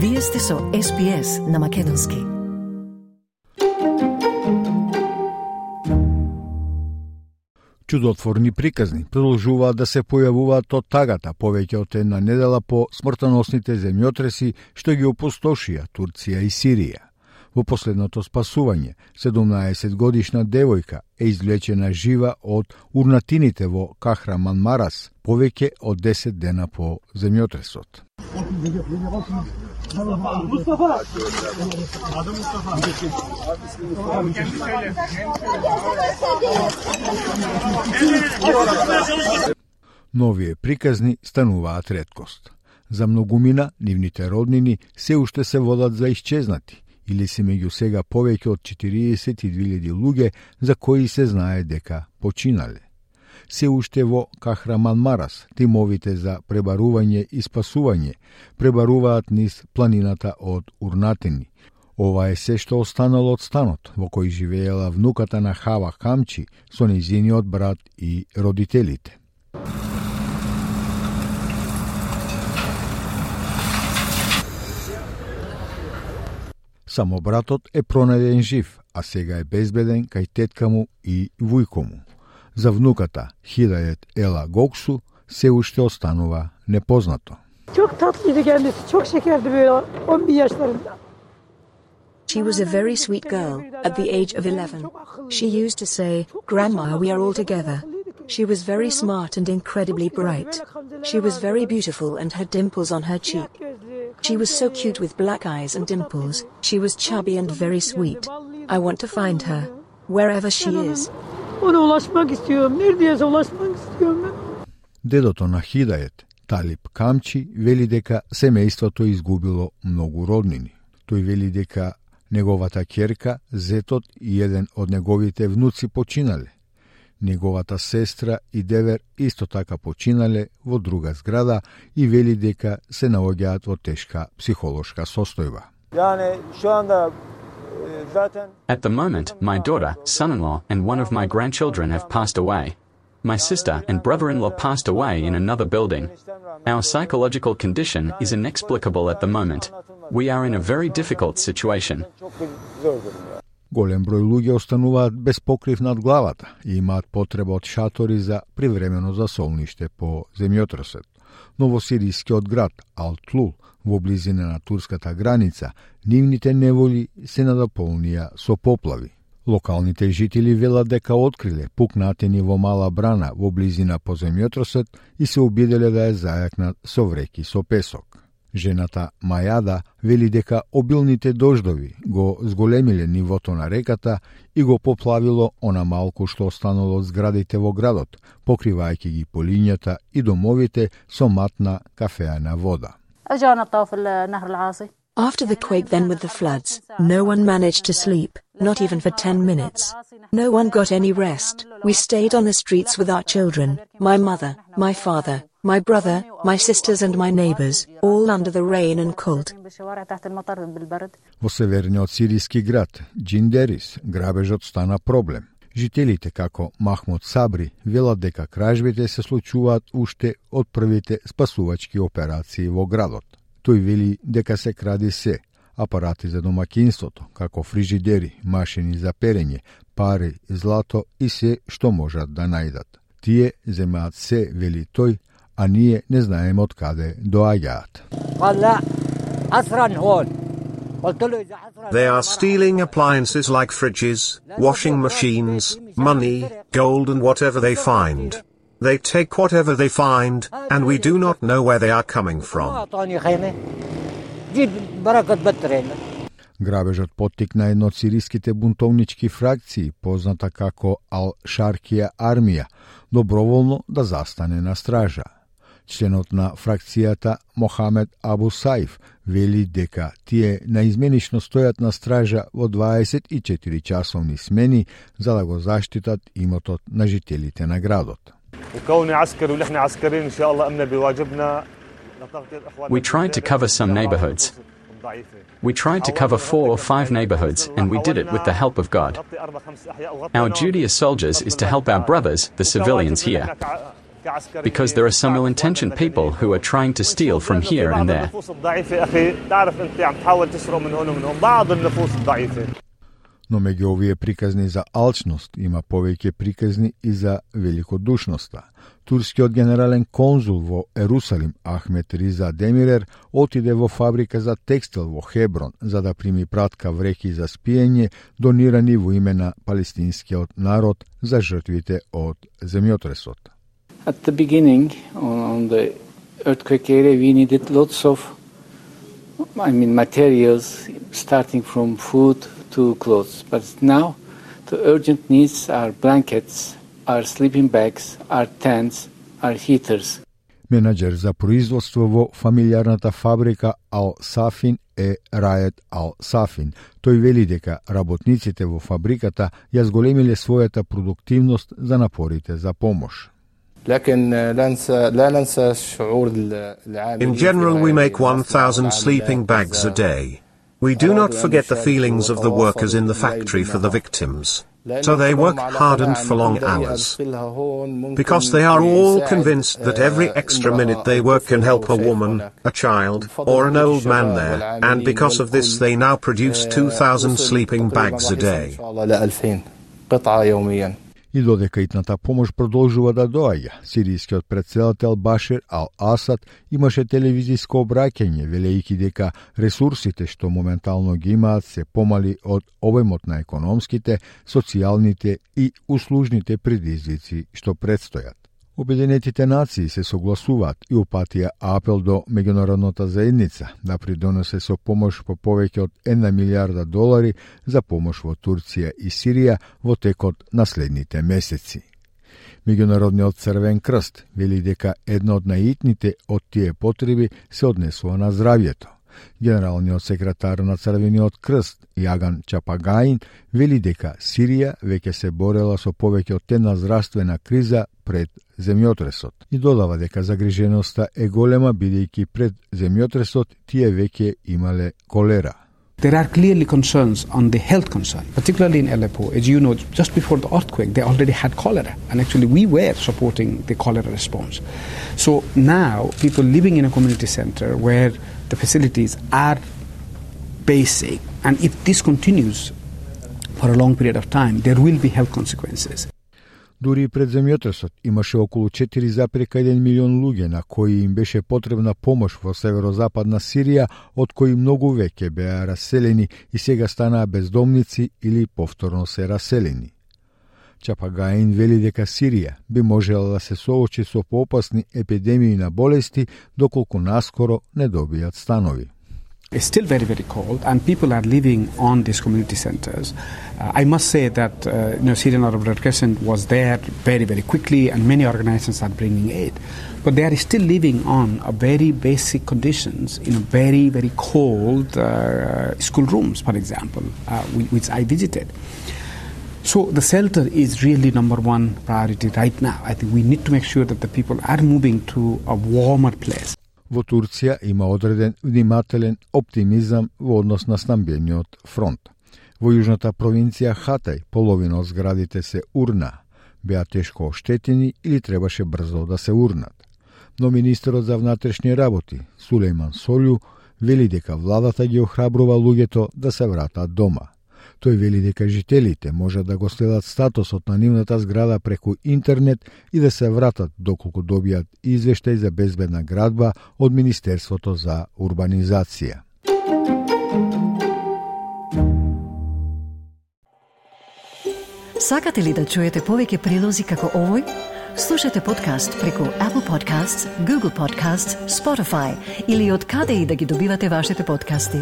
Вие сте со SPS на Македонски. Чудотворни приказни продолжуваат да се појавуваат од тагата повеќе од една недела по смртоносните земјотреси што ги опустошија Турција и Сирија. Во последното спасување, 17 годишна девојка е извлечена жива од урнатините во Кахраман Марас повеќе од 10 дена по земјотресот. Новие приказни стануваат редкост. За многумина, нивните роднини се уште се водат за исчезнати, или се меѓу сега повеќе од 42.000 луѓе за кои се знае дека починале. Се уште во Кахраман Марас, тимовите за пребарување и спасување пребаруваат низ планината од Урнатени. Ова е се што останало од станот во кој живеела внуката на Хава Камчи со низиниот брат и родителите. Само братот е пронајден жив, а сега е безбеден кај тетка му и вујко му. За внуката, Хидајет Ела Гоксу, се уште останува непознато. Çok tatlıydı kendisi. Çok şekerdi böyle 11 yaşlarında. She was a very sweet girl at the age of 11. She used to say, Grandma, we are all together. She was very smart and incredibly bright. She was very beautiful and had dimples on her cheek. She was so cute with black eyes and dimples. She was chubby and very sweet. I want to find her, wherever she is. Ona ulaşmak istiyorum. Neredeyse ulaşmak istiyorum ben. Дедото на Хидајет, Талип Камчи, вели дека семејството изгубило многу роднини. Тој вели дека неговата ќерка, зетот и еден од неговите внуци починале. Неговата сестра и девер исто така починале во друга зграда и вели дека се наоѓаат во тешка психолошка состојба. Yani şu anda At the moment, my daughter, son in law, and one of my grandchildren have passed away. My sister and brother in law passed away in another building. Our psychological condition is inexplicable at the moment. We are in a very difficult situation. çok bir zor durum ya. Голем број луѓе остануваат без покрив над главата и имаат потреба од шатори за привремено засолниште по земјотресот. Новосирискиот град Алтлул во близина на турската граница, нивните неволи се надополнија со поплави. Локалните жители велат дека откриле пукнатини во мала брана во близина по земјотросот и се обиделе да ја зајакнат со вреки со песок. Жената Мајада вели дека обилните дождови го зголемиле нивото на реката и го поплавило она малку што останало од зградите во градот, покривајќи ги полињата и домовите со матна кафеана вода. After the quake, then with the floods, no one managed to sleep, not even for 10 minutes. No one got any rest. We stayed on the streets with our children, my mother, my father, my brother, my sisters and my neighbors, all under the rain and cold. Во северниот сирийски град Джиндерис грабежот стана проблем. Жителите како Махмуд Сабри велат дека кражбите се случуваат уште од првите спасувачки операции во градот. Тој вели дека се кради се, апарати за домакинството, како фрижидери, машини за перење, пари, злато и се што можат да најдат. Тие земаат се, вели тој, а ние не знаеме од каде доаѓаат. They are stealing appliances like fridges, washing machines, money, gold and whatever they find. They take whatever they find, and we do not know where they are coming from. Грабежот поттикна едно од сириските бунтовнички фракции, позната како Ал-Шаркија армија, доброволно да застане на стража. Членот на фракцијата Мохамед Абу вели дека тие наизменично стојат на стража во 24 часовни смени за да го заштитат имотот на жителите на градот. We tried to cover some neighborhoods. We tried to cover four or five neighborhoods, and we did it with the help of God. Our duty as soldiers is to help our brothers, the civilians here. because there are some ill-intentioned people who are trying to steal from here and there. Но меѓу овие приказни за алчност има повеќе приказни и за великодушноста. Турскиот генерален конзул во Ерусалим Ахмет Риза Демирер отиде во фабрика за текстил во Хеброн за да прими пратка вреки за спиење донирани во име на палестинскиот народ за жртвите од земјотресот. At the beginning, on, on the earthquake area, we needed lots of, I mean, materials, starting from food to clothes. But now, the urgent needs are blankets, are sleeping bags, are tents, are heaters. Менеджер за производство во фамилијарната фабрика Ал Сафин е Рајет Ал Сафин. Тој вели дека работниците во фабриката ја зголемиле својата продуктивност за напорите за помош. In general, we make 1,000 sleeping bags a day. We do not forget the feelings of the workers in the factory for the victims. So they work hard and for long hours. Because they are all convinced that every extra minute they work can help a woman, a child, or an old man there, and because of this they now produce 2,000 sleeping bags a day. И додека итната помош продолжува да доаѓа, сирискиот председател Башир Ал-Асад имаше телевизиско обраќање, велејќи дека ресурсите што моментално ги имаат се помали од обемот на економските, социјалните и услужните предизвици што предстојат. Обединетите нации се согласуваат и упатија апел до меѓународната заедница да придонесе со помош по повеќе од 1 милиарда долари за помош во Турција и Сирија во текот на следните месеци. Меѓународниот Црвен крст вели дека една од наитните од тие потреби се однесува на здравјето. Генералниот секретар на Црвениот крст, Јаган Чапагаин, вели дека Сирија веќе се борела со повеќе од една здравствена криза пред земјотресот и додава дека загриженоста е голема бидејќи пред земјотресот тие веќе имале колера. There are clearly concerns on the health concern, particularly in Aleppo. As you know, just before the earthquake, they already had cholera, and actually we were supporting the cholera response. So now, people living in a community center where the facilities are basic, and if this continues for a long period of time, there will be health consequences. Дури и пред земјотресот имаше околу 4,1 милион луѓе на кои им беше потребна помош во северозападна Сирија, од кои многу веќе беа раселени и сега станаа бездомници или повторно се раселени. Чапагаин вели дека Сирија би можела да се соочи со поопасни епидемии на болести доколку наскоро не добијат станови. It's still very, very cold, and people are living on these community centers. Uh, I must say that uh, you know, Syrian Arab Red Crescent was there very, very quickly, and many organizations are bringing aid. But they are still living on a very basic conditions in very, very cold uh, school rooms, for example, uh, which I visited. So the shelter is really number one priority right now. I think we need to make sure that the people are moving to a warmer place. Во Турција има одреден внимателен оптимизам во однос на снабдениот фронт. Во јужната провинција Хатај половина од зградите се урна, беа тешко оштетени или требаше брзо да се урнат. Но министерот за внатрешни работи, Сулейман Солју, вели дека владата ги охрабрува луѓето да се вратат дома – Тој вели дека жителите можат да го следат статусот на нивната зграда преку интернет и да се вратат доколку добијат извештај за безбедна градба од Министерството за урбанизација. Сакате ли да чуете повеќе прилози како овој? Слушате подкаст преку Apple Podcasts, Google Podcasts, Spotify или од каде и да ги добивате вашите подкасти.